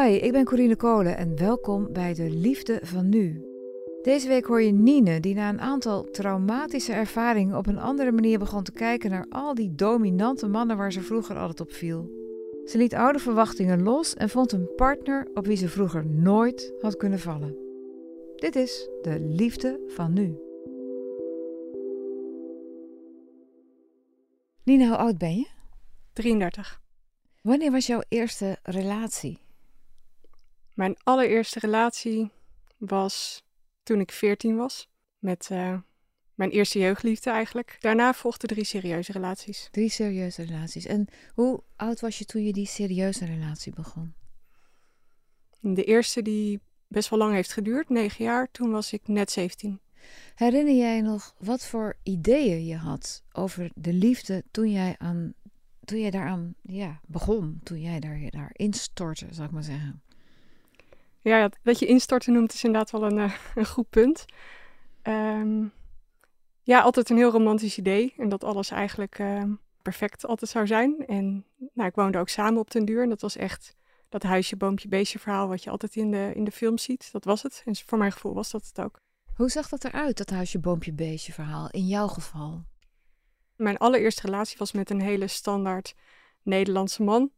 Hi, ik ben Corine Kolen en welkom bij de Liefde van Nu. Deze week hoor je Nine, die na een aantal traumatische ervaringen op een andere manier begon te kijken naar al die dominante mannen waar ze vroeger altijd op viel. Ze liet oude verwachtingen los en vond een partner op wie ze vroeger nooit had kunnen vallen. Dit is de Liefde van Nu. Nina, hoe oud ben je? 33. Wanneer was jouw eerste relatie? Mijn allereerste relatie was toen ik 14 was. Met uh, mijn eerste jeugdliefde eigenlijk. Daarna volgden drie serieuze relaties. Drie serieuze relaties. En hoe oud was je toen je die serieuze relatie begon? De eerste die best wel lang heeft geduurd, negen jaar. Toen was ik net 17. Herinner jij nog wat voor ideeën je had over de liefde toen jij, aan, toen jij daaraan ja, begon? Toen jij daar, daar instortte, zou ik maar zeggen. Ja, dat je instorten noemt is inderdaad wel een, uh, een goed punt. Um, ja, altijd een heel romantisch idee. En dat alles eigenlijk uh, perfect altijd zou zijn. En nou, ik woonde ook samen op den duur. En dat was echt dat huisje, boompje, beestje verhaal wat je altijd in de, in de film ziet. Dat was het. En voor mijn gevoel was dat het ook. Hoe zag dat eruit, dat huisje, boompje, beestje verhaal, in jouw geval? Mijn allereerste relatie was met een hele standaard Nederlandse man.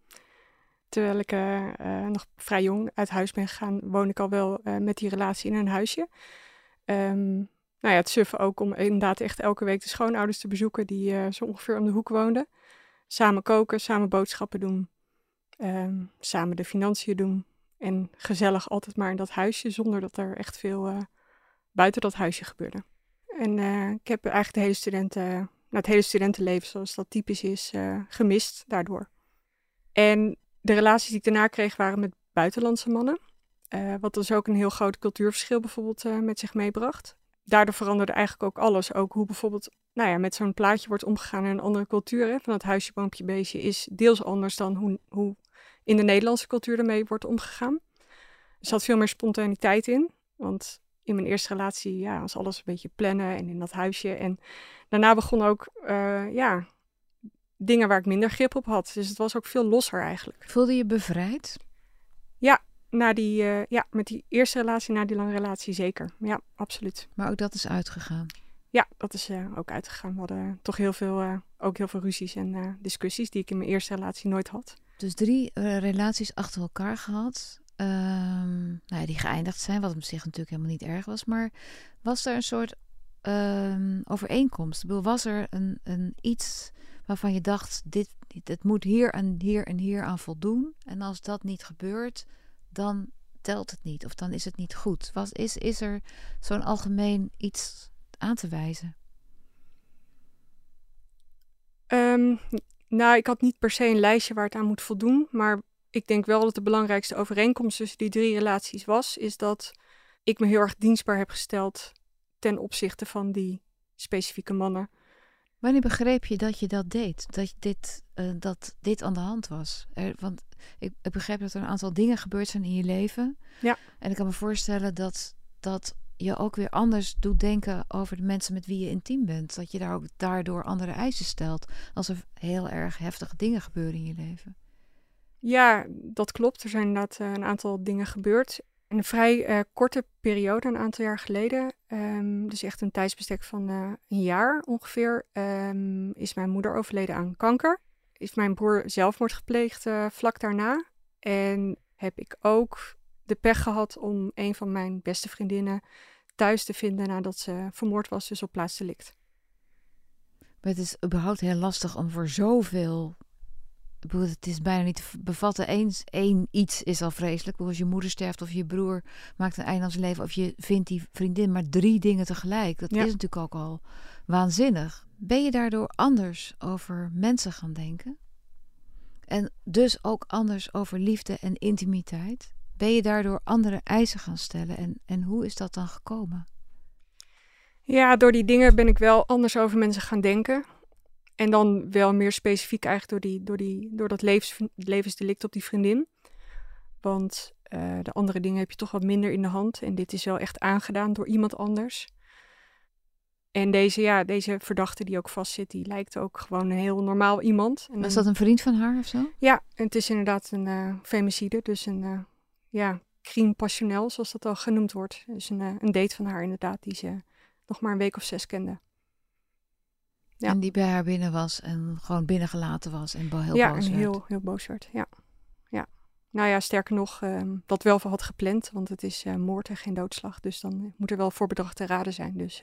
Terwijl ik uh, nog vrij jong uit huis ben gegaan, woon ik al wel uh, met die relatie in een huisje. Um, nou ja, het suffen ook om inderdaad echt elke week de schoonouders te bezoeken die zo ongeveer om de hoek woonden. Samen koken, samen boodschappen doen, um, samen de financiën doen. En gezellig altijd maar in dat huisje, zonder dat er echt veel buiten dat huisje gebeurde. En ik heb eigenlijk de hele studenten, nou, het hele studentenleven, zoals dat typisch is, gemist daardoor. En de relaties die ik daarna kreeg waren met buitenlandse mannen. wat dus ook een heel groot cultuurverschil bijvoorbeeld met zich meebracht daardoor veranderde eigenlijk ook alles. Ook hoe bijvoorbeeld nou ja, met zo'n plaatje wordt omgegaan in een andere cultuur. Van het huisje, boompje, beestje is deels anders dan hoe, hoe in de Nederlandse cultuur ermee wordt omgegaan. Er zat veel meer spontaniteit in. Want in mijn eerste relatie ja, was alles een beetje plannen en in dat huisje. En daarna begon ook uh, ja, dingen waar ik minder grip op had. Dus het was ook veel losser eigenlijk. Voelde je bevrijd? Ja, na die, uh, ja, met die eerste relatie, na die lange relatie zeker. Ja, absoluut. Maar ook dat is uitgegaan? Ja, dat is uh, ook uitgegaan. We hadden toch heel veel, uh, ook heel veel ruzies en discussies die ik in mijn eerste relatie nooit had. Dus drie relaties achter elkaar gehad, um, nou ja, die geëindigd zijn, wat op zich natuurlijk helemaal niet erg was. Maar was er een soort um, overeenkomst? Ik bedoel, was er een, een iets waarvan je dacht, dit, dit moet hier en hier en hier aan voldoen. En als dat niet gebeurt, dan telt het niet of dan is het niet goed. Was, is, is er zo'n algemeen iets aan te wijzen? Um, nou, ik had niet per se een lijstje waar het aan moet voldoen. Maar ik denk wel dat de belangrijkste overeenkomst tussen die drie relaties was, is dat ik me heel erg dienstbaar heb gesteld ten opzichte van die specifieke mannen. Wanneer begreep je dat je dat deed? Dat dit, uh, dat dit aan de hand was? Er, want ik, ik begrijp dat er een aantal dingen gebeurd zijn in je leven. Ja. En ik kan me voorstellen dat dat je ook weer anders doet denken over de mensen met wie je intiem bent. Dat je daar ook daardoor andere eisen stelt. Als er heel erg heftige dingen gebeuren in je leven. Ja, dat klopt. Er zijn inderdaad uh, een aantal dingen gebeurd. Een vrij uh, korte periode, een aantal jaar geleden, um, dus echt een tijdsbestek van uh, een jaar ongeveer, um, is mijn moeder overleden aan kanker. Is mijn broer zelfmoord gepleegd uh, vlak daarna. En heb ik ook de pech gehad om een van mijn beste vriendinnen thuis te vinden nadat ze vermoord was, dus op plaats delict. Maar het is überhaupt heel lastig om voor zoveel het is bijna niet te bevatten. Eens één iets is al vreselijk. Als je moeder sterft of je broer maakt een einde aan zijn leven. Of je vindt die vriendin. Maar drie dingen tegelijk. Dat is natuurlijk ook al waanzinnig. Ben je daardoor anders over mensen gaan denken? En dus ook anders over liefde en intimiteit? Ben je daardoor andere eisen gaan stellen? En, en hoe is dat dan gekomen? Ja, door die dingen ben ik wel anders over mensen gaan denken. En dan wel meer specifiek eigenlijk door, die, door, die, door dat levens, levensdelict op die vriendin. Want uh, de andere dingen heb je toch wat minder in de hand. En dit is wel echt aangedaan door iemand anders. En deze, ja, deze verdachte die ook vastzit, die lijkt ook gewoon een heel normaal iemand. En Was dat een vriend van haar of zo? Ja, en het is inderdaad een uh, femicide, dus een uh, ja, crime passionnel, zoals dat al genoemd wordt. Dus een, een date van haar inderdaad, die ze nog maar een week of zes kende. Ja. En die bij haar binnen was en gewoon binnengelaten was en heel ja, boos werd. heel, heel boos werd. Ja. ja. Nou ja, sterker nog, um, wat wel had gepland, want het is uh, moord en geen doodslag. Dus dan moet er wel voorbedacht te raden zijn. Dus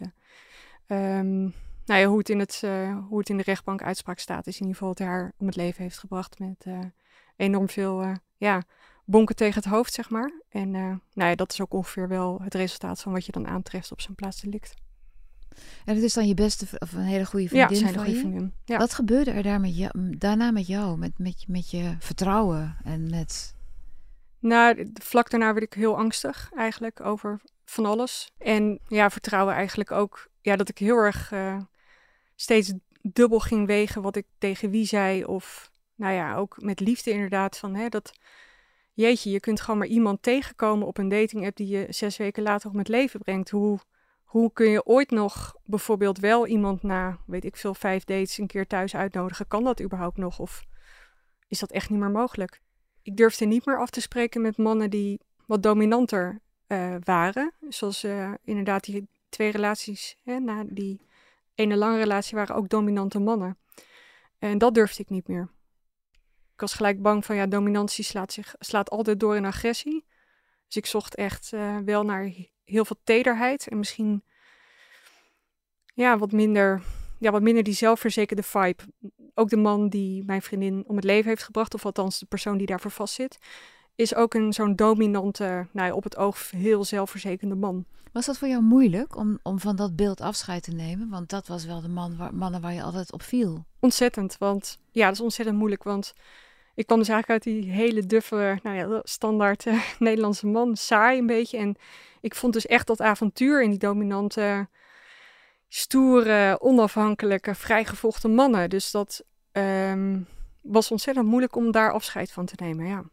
uh, um, nou ja, hoe, het in het, hoe het in de rechtbank uitspraak staat, is in ieder geval dat hij haar om het leven heeft gebracht met enorm veel ja, bonken tegen het hoofd, zeg maar. En nou ja, dat is ook ongeveer wel het resultaat van wat je dan aantreft op zijn plaatsdelict. En het is dan je beste of een hele goede vriendin ja, zijn van goede je? vriendin. Ja. Wat gebeurde er daar met jou, daarna met jou, met, met, met je vertrouwen en met... Nou, vlak daarna werd ik heel angstig eigenlijk over van alles. En ja, vertrouwen eigenlijk ook. Ja, dat ik heel erg uh, steeds dubbel ging wegen wat ik tegen wie zei. Of nou ja, ook met liefde inderdaad. Van hè, dat, jeetje, je kunt gewoon maar iemand tegenkomen op een dating app die je zes weken later om het leven brengt. Hoe, hoe kun je ooit nog bijvoorbeeld wel iemand na, weet ik veel, vijf dates een keer thuis uitnodigen? Kan dat überhaupt nog? Of is dat echt niet meer mogelijk? Ik durfde niet meer af te spreken met mannen die wat dominanter uh, waren. Zoals uh, inderdaad die twee relaties, hè, na die ene lange relatie waren ook dominante mannen. En dat durfde ik niet meer. Ik was gelijk bang van ja, dominantie slaat, zich, slaat altijd door in agressie. Dus ik zocht echt uh, wel naar heel veel tederheid en misschien ja, wat minder, ja, wat minder die zelfverzekerde vibe. Ook de man die mijn vriendin om het leven heeft gebracht, of althans de persoon die daarvoor vastzit, is ook een zo'n dominante, nou ja, op het oog heel zelfverzekerde man. Was dat voor jou moeilijk om, om van dat beeld afscheid te nemen? Want dat was wel de man waar, mannen waar je altijd op viel. Ontzettend, want ja, dat is ontzettend moeilijk, want ik kwam dus eigenlijk uit die hele duffe, nou ja, standaard uh, Nederlandse man, saai een beetje. En ik vond dus echt dat avontuur in die dominante, stoere, onafhankelijke, vrijgevochten mannen. Dus dat um, was ontzettend moeilijk om daar afscheid van te nemen, ja.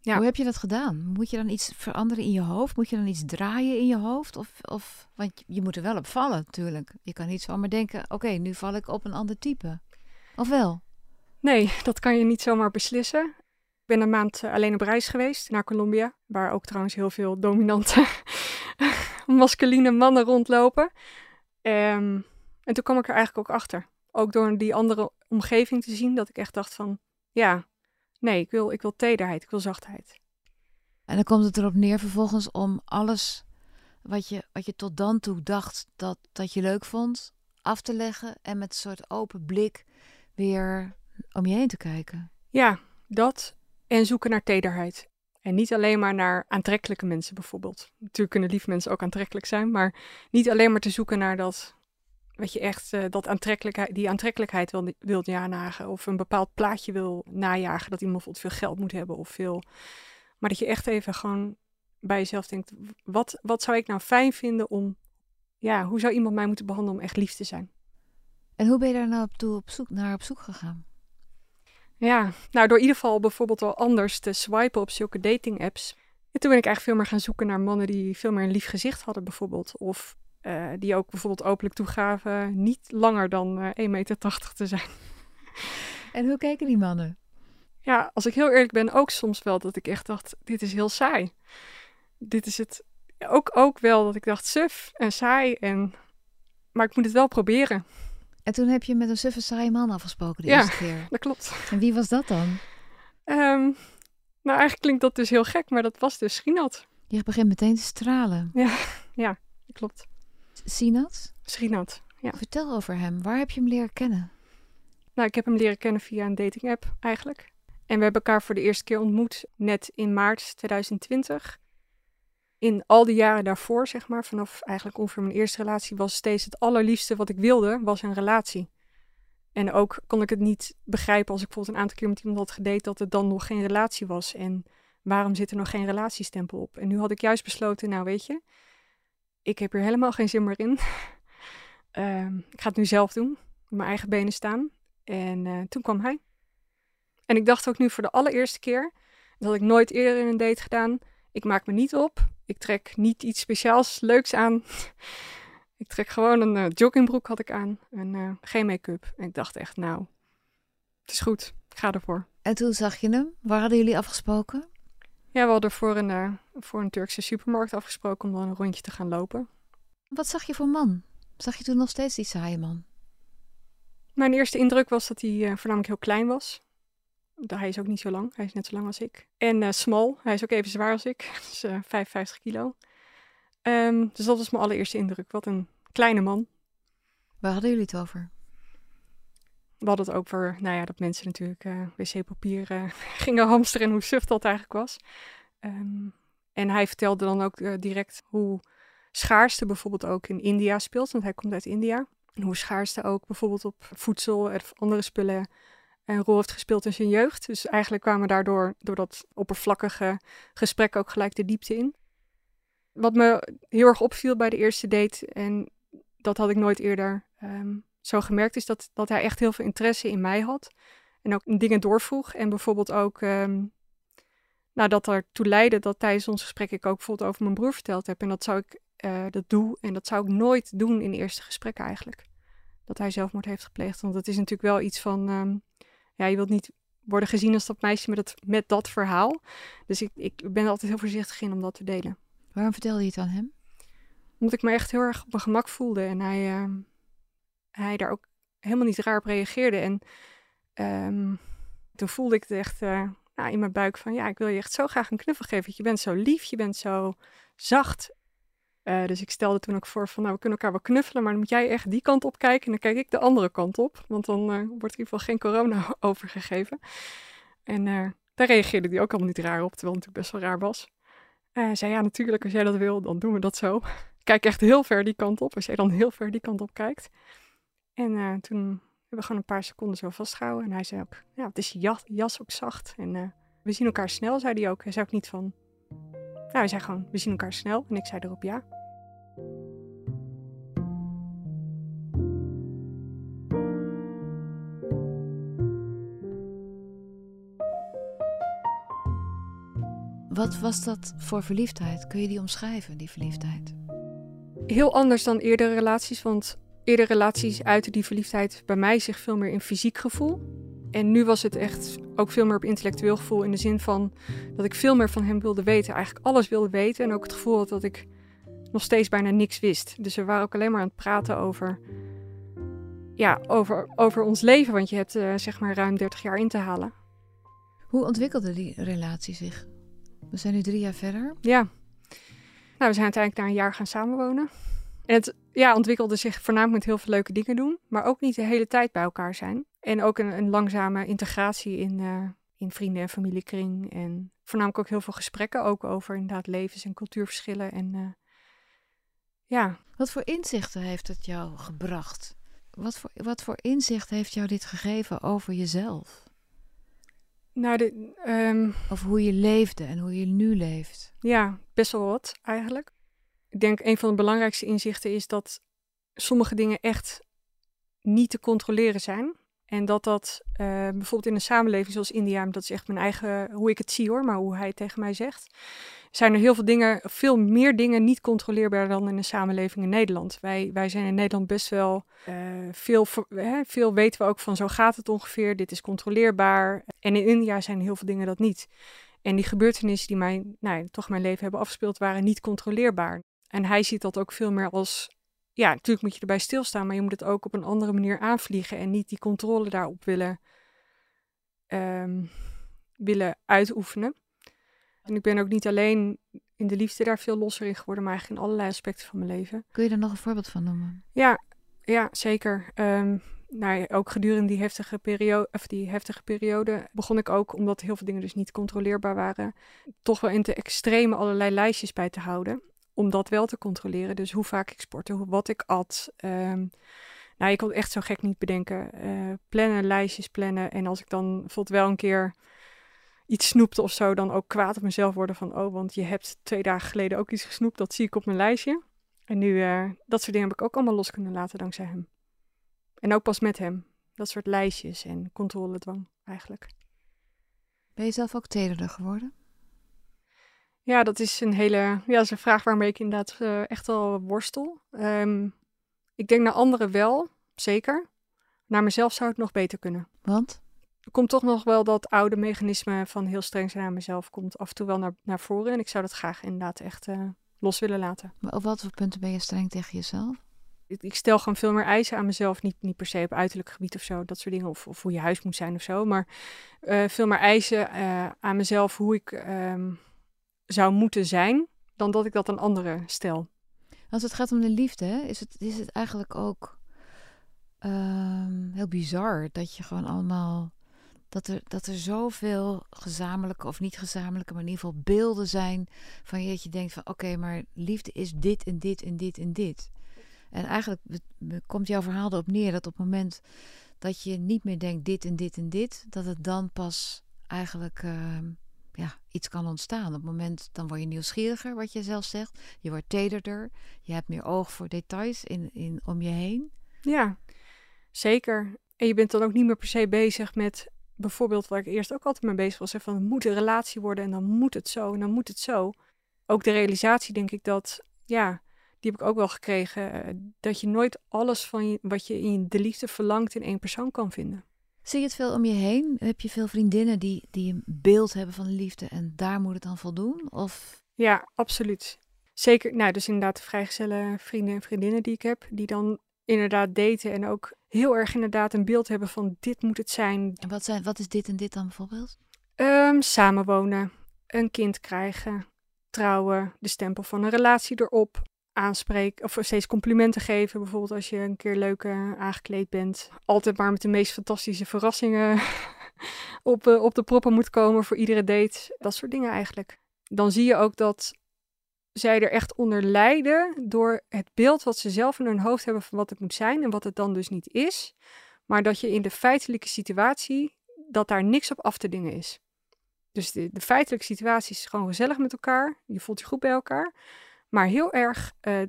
ja. Hoe heb je dat gedaan? Moet je dan iets veranderen in je hoofd? Moet je dan iets draaien in je hoofd? Of, of, want je moet er wel op vallen natuurlijk. Je kan niet zomaar denken, oké, nu val ik op een ander type. Of wel? Nee, dat kan je niet zomaar beslissen. Ik ben een maand alleen op reis geweest naar Colombia, waar ook trouwens heel veel dominante masculine mannen rondlopen. Um, en toen kwam ik er eigenlijk ook achter. Ook door die andere omgeving te zien, dat ik echt dacht van, ja, nee, ik wil, ik wil tederheid, ik wil zachtheid. En dan komt het erop neer vervolgens om alles wat je, wat je tot dan toe dacht dat, dat je leuk vond, af te leggen en met een soort open blik weer om je heen te kijken. Ja, dat en zoeken naar tederheid. En niet alleen maar naar aantrekkelijke mensen bijvoorbeeld. Natuurlijk kunnen lieve mensen ook aantrekkelijk zijn, maar niet alleen maar te zoeken naar dat, wat je echt, uh, dat aantrekkelijkheid, die aantrekkelijkheid wil, wilt najagen. Of een bepaald plaatje wil najagen, dat iemand bijvoorbeeld veel geld moet hebben of veel. Maar dat je echt even gewoon bij jezelf denkt, wat, wat zou ik nou fijn vinden om, ja, hoe zou iemand mij moeten behandelen om echt lief te zijn? En hoe ben je daar nou op, toe op zoek, naar op zoek gegaan? Ja, nou door in ieder geval bijvoorbeeld wel anders te swipen op zulke dating apps. En toen ben ik eigenlijk veel meer gaan zoeken naar mannen die veel meer een lief gezicht hadden bijvoorbeeld. Of uh, die ook bijvoorbeeld openlijk toegaven niet langer dan uh, 1,80 meter te zijn. En hoe keken die mannen? Ja, als ik heel eerlijk ben, ook soms wel dat ik echt dacht, dit is heel saai. Dit is het, ook, ook wel dat ik dacht, suf en saai, en... maar ik moet het wel proberen. En toen heb je met een suffe saaie man afgesproken de ja, eerste keer. dat klopt. En wie was dat dan? Um, nou, eigenlijk klinkt dat dus heel gek, maar dat was dus Srinat. Je begint meteen te stralen. Ja, ja dat klopt. Sinat? Srinat, ja. Vertel over hem. Waar heb je hem leren kennen? Nou, ik heb hem leren kennen via een dating app eigenlijk. En we hebben elkaar voor de eerste keer ontmoet net in maart 2020 in al die jaren daarvoor, zeg maar, vanaf eigenlijk ongeveer mijn eerste relatie, was steeds het allerliefste wat ik wilde, was een relatie. En ook kon ik het niet begrijpen als ik bijvoorbeeld een aantal keer met iemand had gedate, dat het dan nog geen relatie was. En waarom zit er nog geen relatiestempel op? En nu had ik juist besloten, nou weet je, ik heb hier helemaal geen zin meer in. uh, ik ga het nu zelf doen, op mijn eigen benen staan. En uh, toen kwam hij. En ik dacht ook nu voor de allereerste keer, dat had ik nooit eerder in een date gedaan, ik maak me niet op. Ik trek niet iets speciaals leuks aan. ik trek gewoon een uh, joggingbroek had ik aan en uh, geen make-up. En ik dacht echt, nou, het is goed. Ik ga ervoor. En toen zag je hem. Waar hadden jullie afgesproken? Ja, we hadden voor een, uh, voor een Turkse supermarkt afgesproken om dan een rondje te gaan lopen. Wat zag je voor man? Zag je toen nog steeds die saaie man? Mijn eerste indruk was dat hij voornamelijk heel klein was. Hij is ook niet zo lang. Hij is net zo lang als ik. En uh, smal. Hij is ook even zwaar als ik. Dus 55 kilo. Um, dus dat was mijn allereerste indruk. Wat een kleine man. Waar hadden jullie het over? We hadden het ook voor, nou ja, dat mensen natuurlijk uh, wc-papier uh, gingen hamsteren en hoe suf dat eigenlijk was. Um, en hij vertelde dan ook uh, direct hoe schaarste bijvoorbeeld ook in India speelt, want hij komt uit India. En hoe schaarste ook bijvoorbeeld op voedsel of andere spullen een rol heeft gespeeld in zijn jeugd. Dus eigenlijk kwamen daardoor, door dat oppervlakkige gesprek ook gelijk de diepte in. Wat me heel erg opviel bij de eerste date, en dat had ik nooit eerder um, zo gemerkt, is dat, dat hij echt heel veel interesse in mij had. En ook dingen doorvroeg. En bijvoorbeeld ook, um, nou, dat ertoe leidde dat tijdens ons gesprek ik ook bijvoorbeeld over mijn broer verteld heb. En dat zou ik, uh, dat doe, en dat zou ik nooit doen in eerste gesprekken eigenlijk. Dat hij zelfmoord heeft gepleegd. Want dat is natuurlijk wel iets van, um, ja, je wilt niet worden gezien als dat meisje met, het, met dat verhaal. Dus ik, ik ben er altijd heel voorzichtig in om dat te delen. Waarom vertelde je het aan hem? Omdat ik me echt heel erg op mijn gemak voelde. En hij, uh, hij daar ook helemaal niet raar op reageerde. En um, toen voelde ik het echt uh, nou, in mijn buik van... ja, ik wil je echt zo graag een knuffel geven. Want je bent zo lief, je bent zo zacht. Uh, dus ik stelde toen ook voor van, nou, we kunnen elkaar wel knuffelen... maar dan moet jij echt die kant op kijken en dan kijk ik de andere kant op. Want dan wordt in ieder geval geen corona overgegeven. En daar reageerde hij ook allemaal niet raar op, terwijl het natuurlijk best wel raar was. Hij zei, ja, natuurlijk, als jij dat wil, dan doen we dat zo. Kijk echt heel ver die kant op, als jij dan heel ver die kant op kijkt. En toen hebben we gewoon een paar seconden zo vastgehouden. En hij zei ook, ja, het is je jas, jas ook zacht. En we zien elkaar snel, zei hij ook. Hij zei ook niet van, nou, hij zei gewoon, we zien elkaar snel. En ik zei erop ja. Wat was dat voor verliefdheid? Kun je die omschrijven, die verliefdheid? Heel anders dan eerdere relaties, want eerdere relaties uiten die verliefdheid bij mij zich veel meer in fysiek gevoel. En nu was het echt ook veel meer op intellectueel gevoel in de zin van dat ik veel meer van hem wilde weten. Eigenlijk alles wilde weten en ook het gevoel had dat ik nog steeds bijna niks wist. Dus we waren ook alleen maar aan het praten over, ja, over, over ons leven, want je hebt uh, zeg maar ruim 30 jaar in te halen. Hoe ontwikkelde die relatie zich? We zijn nu drie jaar verder. Ja. Nou, we zijn uiteindelijk na een jaar gaan samenwonen. En het ja, ontwikkelde zich voornamelijk met heel veel leuke dingen doen, maar ook niet de hele tijd bij elkaar zijn. En ook een, een langzame integratie in, uh, in vrienden- en familiekring. En voornamelijk ook heel veel gesprekken, ook over inderdaad levens- en cultuurverschillen. En uh, ja. Wat voor inzichten heeft het jou gebracht? Wat voor, wat voor inzicht heeft jou dit gegeven over jezelf? Nou, de, um, Over hoe je leefde en hoe je nu leeft. Ja, best wel wat eigenlijk. Ik denk een van de belangrijkste inzichten is dat sommige dingen echt niet te controleren zijn. En dat dat uh, bijvoorbeeld in een samenleving zoals India, dat is echt mijn eigen, hoe ik het zie hoor, maar hoe hij het tegen mij zegt, zijn er heel veel dingen, veel meer dingen niet controleerbaar dan in een samenleving in Nederland. Wij, wij zijn in Nederland best wel uh, veel, hè, veel weten we ook van zo gaat het ongeveer, dit is controleerbaar. En in India zijn heel veel dingen dat niet. En die gebeurtenissen die mij, nou, toch mijn leven hebben afgespeeld, waren niet controleerbaar. En hij ziet dat ook veel meer als ja, natuurlijk moet je erbij stilstaan, maar je moet het ook op een andere manier aanvliegen en niet die controle daarop willen, um, willen uitoefenen. En ik ben ook niet alleen in de liefde daar veel losser in geworden, maar eigenlijk in allerlei aspecten van mijn leven. Kun je daar nog een voorbeeld van noemen? Ja, ja zeker. Um, nou, ook gedurende die heftige, periode, of die heftige periode begon ik ook, omdat heel veel dingen dus niet controleerbaar waren, toch wel in te extreme allerlei lijstjes bij te houden om dat wel te controleren. Dus hoe vaak ik sportte, wat ik at. Um, nou, je kon echt zo gek niet bedenken. Uh, plannen, lijstjes plannen. En als ik dan bijvoorbeeld wel een keer iets snoepte of zo, dan ook kwaad op mezelf worden van, oh, want je hebt twee dagen geleden ook iets gesnoept, dat zie ik op mijn lijstje. En nu, uh, dat soort dingen heb ik ook allemaal los kunnen laten dankzij hem. En ook pas met hem. Dat soort lijstjes en controledwang eigenlijk. Ben je zelf ook tederder geworden? Ja, dat is een hele ja, dat is een vraag waarmee ik inderdaad uh, echt wel worstel. Um, ik denk naar anderen wel, zeker. Naar mezelf zou het nog beter kunnen. Want? komt toch nog wel dat oude mechanisme van heel streng zijn aan mezelf komt af en toe wel naar, naar voren. En ik zou dat graag inderdaad echt uh, los willen laten. Maar op wat voor punten ben je streng tegen jezelf? Ik, ik, stel gewoon veel meer eisen aan mezelf. Niet, niet per se op uiterlijk gebied of zo, dat soort dingen. Of, of hoe je huis moet zijn of zo. Maar uh, veel meer eisen aan mezelf hoe ik um, zou moeten zijn. Dan dat ik dat aan anderen stel. Als het gaat om de liefde, is het, is het eigenlijk ook um, heel bizar dat je gewoon allemaal. Dat er, dat er zoveel gezamenlijke of niet gezamenlijke, maar in ieder geval beelden zijn van je dat je denkt van oké, maar liefde is dit en dit en dit en dit. En eigenlijk komt jouw verhaal erop neer dat op het moment dat je niet meer denkt dit en dit en dit, dat het dan pas eigenlijk uh, ja, iets kan ontstaan. Op het moment dan word je nieuwsgieriger, wat je zelf zegt. Je wordt tederder. Je hebt meer oog voor details in, in, om je heen. Ja, zeker. En je bent dan ook niet meer per se bezig met bijvoorbeeld waar ik eerst ook altijd mee bezig was. Van het moet een relatie worden en dan moet het zo en dan moet het zo. Ook de realisatie denk ik dat, ja, die heb ik ook wel gekregen. eh, Dat je nooit alles van je, wat je in de liefde verlangt in één persoon kan vinden. Zie je het veel om je heen? Heb je veel vriendinnen die, die een beeld hebben van de liefde en daar moet het dan voldoen? Of Ja, absoluut. Zeker, nou, dus inderdaad de vrijgezelle vrienden en vriendinnen die ik heb, die dan inderdaad daten en ook heel erg inderdaad een beeld hebben van dit moet het zijn. en wat, zijn, wat is dit en dit dan bijvoorbeeld? Ehm, samenwonen, een kind krijgen, trouwen, de stempel van een relatie erop, aanspreken of steeds complimenten geven. Bijvoorbeeld als je een keer leuk eh, aangekleed bent. Altijd maar met de meest fantastische verrassingen op, eh, op de proppen moet komen voor iedere date. Dat soort dingen eigenlijk. Dan zie je ook dat zij er echt onder lijden door het beeld wat ze zelf in hun hoofd hebben van wat het moet zijn en wat het dan dus niet is. Maar dat je in de feitelijke situatie, dat daar niks op af te dingen is. Dus de feitelijke situatie is gewoon gezellig met elkaar. Je voelt je goed bij elkaar. Maar heel erg uh,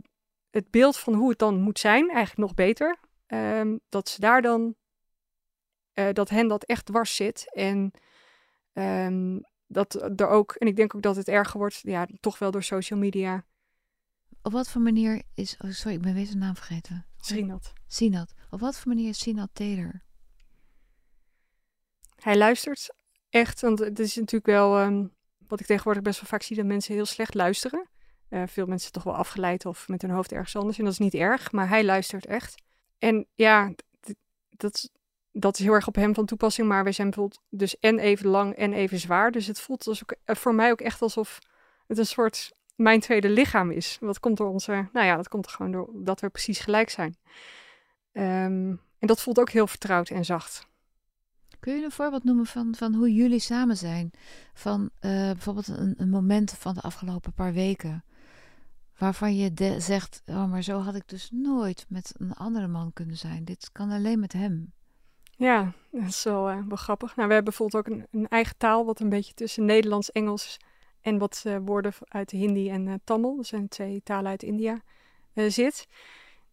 het beeld van hoe het dan moet zijn, eigenlijk nog beter. Um, dat ze daar dan, uh, dat hen dat echt dwars zit. En um, dat er ook, en ik denk ook dat het erger wordt, ja, toch wel door social media. Op wat voor manier is, oh sorry, ik ben weer zijn naam vergeten. Sinat. Sinat. Op wat voor manier is Sinat Taylor? Hij luistert echt, want het is natuurlijk wel, um, wat ik tegenwoordig best wel vaak zie, dat mensen heel slecht luisteren. Uh, veel mensen toch wel afgeleid of met hun hoofd ergens anders. En dat is niet erg, maar hij luistert echt. En ja, dat, dat is heel erg op hem van toepassing. Maar wij zijn bijvoorbeeld dus en even lang en even zwaar. Dus het voelt dus ook, voor mij ook echt alsof het een soort mijn tweede lichaam is. Dat komt door onze, nou ja, dat komt er gewoon door dat we precies gelijk zijn. Um, en dat voelt ook heel vertrouwd en zacht. Kun je een voorbeeld noemen van, van hoe jullie samen zijn? Van uh, bijvoorbeeld een, een moment van de afgelopen paar weken waarvan je zegt: Oh, maar zo had ik dus nooit met een andere man kunnen zijn. Dit kan alleen met hem. Ja, dat is wel, wel grappig. Nou, we hebben bijvoorbeeld ook een, eigen taal, wat een beetje tussen Nederlands, Engels en wat uh, woorden uit Hindi en uh, Tamil, dat zijn twee talen uit India, zit.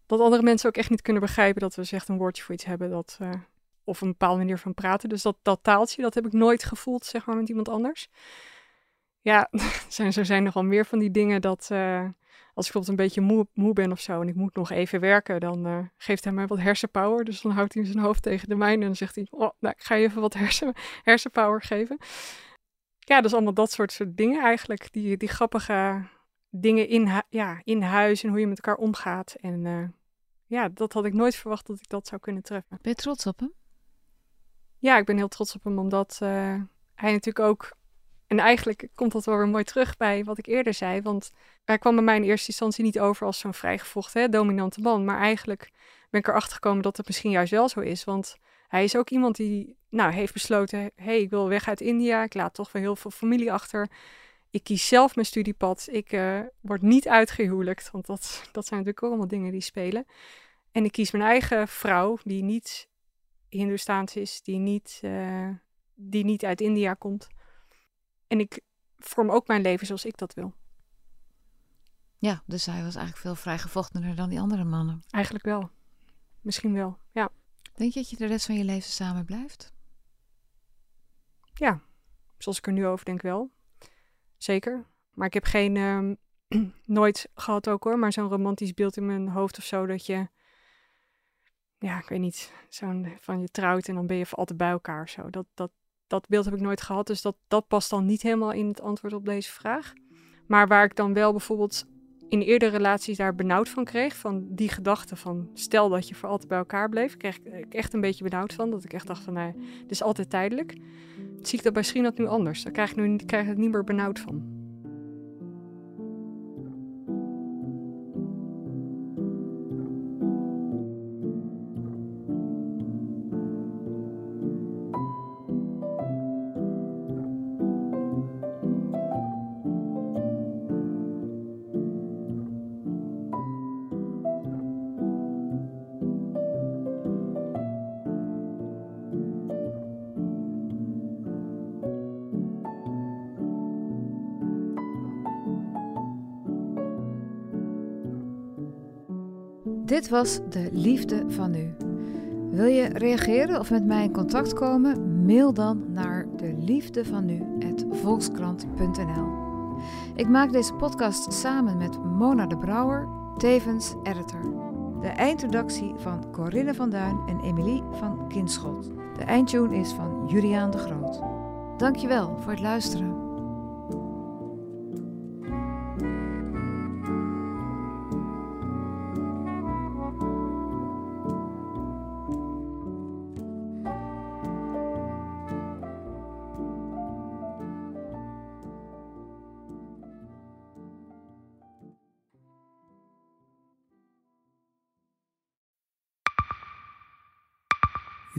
Dat andere mensen ook echt niet kunnen begrijpen dat we dus echt een woordje voor iets hebben, dat, of een bepaalde manier van praten. Dus dat, dat taaltje, dat heb ik nooit gevoeld, zeg maar, met iemand anders. Ja, zijn, er zijn nogal meer van die dingen dat als ik bijvoorbeeld een beetje moe, moe, ben of zo en ik moet nog even werken, dan uh, geeft hij mij wat hersenpower. Dus dan houdt hij zijn hoofd tegen de mijne en dan zegt hij, oh, nou, ik ga je even wat hersen, hersenpower geven. Ja, dus allemaal dat soort, soort dingen eigenlijk. Die, die grappige dingen in, ja, in huis en hoe je met elkaar omgaat. En uh, ja, dat had ik nooit verwacht dat ik dat zou kunnen treffen. Ben je trots op hem? Ja, ik ben heel trots op hem, omdat uh, hij natuurlijk ook en eigenlijk komt dat wel weer mooi terug bij wat ik eerder zei. Want hij kwam bij mij in eerste instantie niet over als zo'n vrijgevochten, dominante man. Maar eigenlijk ben ik erachter gekomen dat het misschien juist wel zo is. Want hij is ook iemand die nou, heeft besloten: hé, hey, ik wil weg uit India. Ik laat toch wel heel veel familie achter. Ik kies zelf mijn studiepad. Ik uh, word niet uitgehuwelijkt. Want dat, dat zijn natuurlijk allemaal dingen die spelen. En ik kies mijn eigen vrouw, die niet Hindoestaans is, die niet, uh, die niet uit India komt. En ik vorm ook mijn leven zoals ik dat wil. Ja, dus hij was eigenlijk veel vrijgevochtener dan die andere mannen. Eigenlijk wel. Misschien wel, ja. Denk je dat je de rest van je leven samen blijft? Ja, zoals ik er nu over denk wel. Zeker. Maar ik heb geen, um, nooit gehad ook hoor, maar zo'n romantisch beeld in mijn hoofd of zo dat je ja, ik weet niet, zo'n van je trouwt en dan ben je voor altijd bij elkaar. Zo. Dat, dat, dat beeld heb ik nooit gehad, dus dat, dat past dan niet helemaal in het antwoord op deze vraag. Maar waar ik dan wel bijvoorbeeld in eerdere relaties daar benauwd van kreeg, van die gedachte van stel dat je voor altijd bij elkaar bleef, kreeg ik echt een beetje benauwd van. Dat ik echt dacht van, nee, dit is altijd tijdelijk. Zie ik dat bij Schreenat nu anders. Daar krijg ik, nu, krijg ik het niet meer benauwd van. Dit was de liefde van nu. Wil je reageren of met mij in contact komen? Mail dan naar de liefde van nu@volkskrant.nl. Ik maak deze podcast samen met Mona de Brouwer, tevens editor. De eindredactie van Corinne van Duin en Emilie van Kinschot. De eindtune is van Juliaan de Groot. Dankjewel voor het luisteren.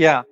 ja.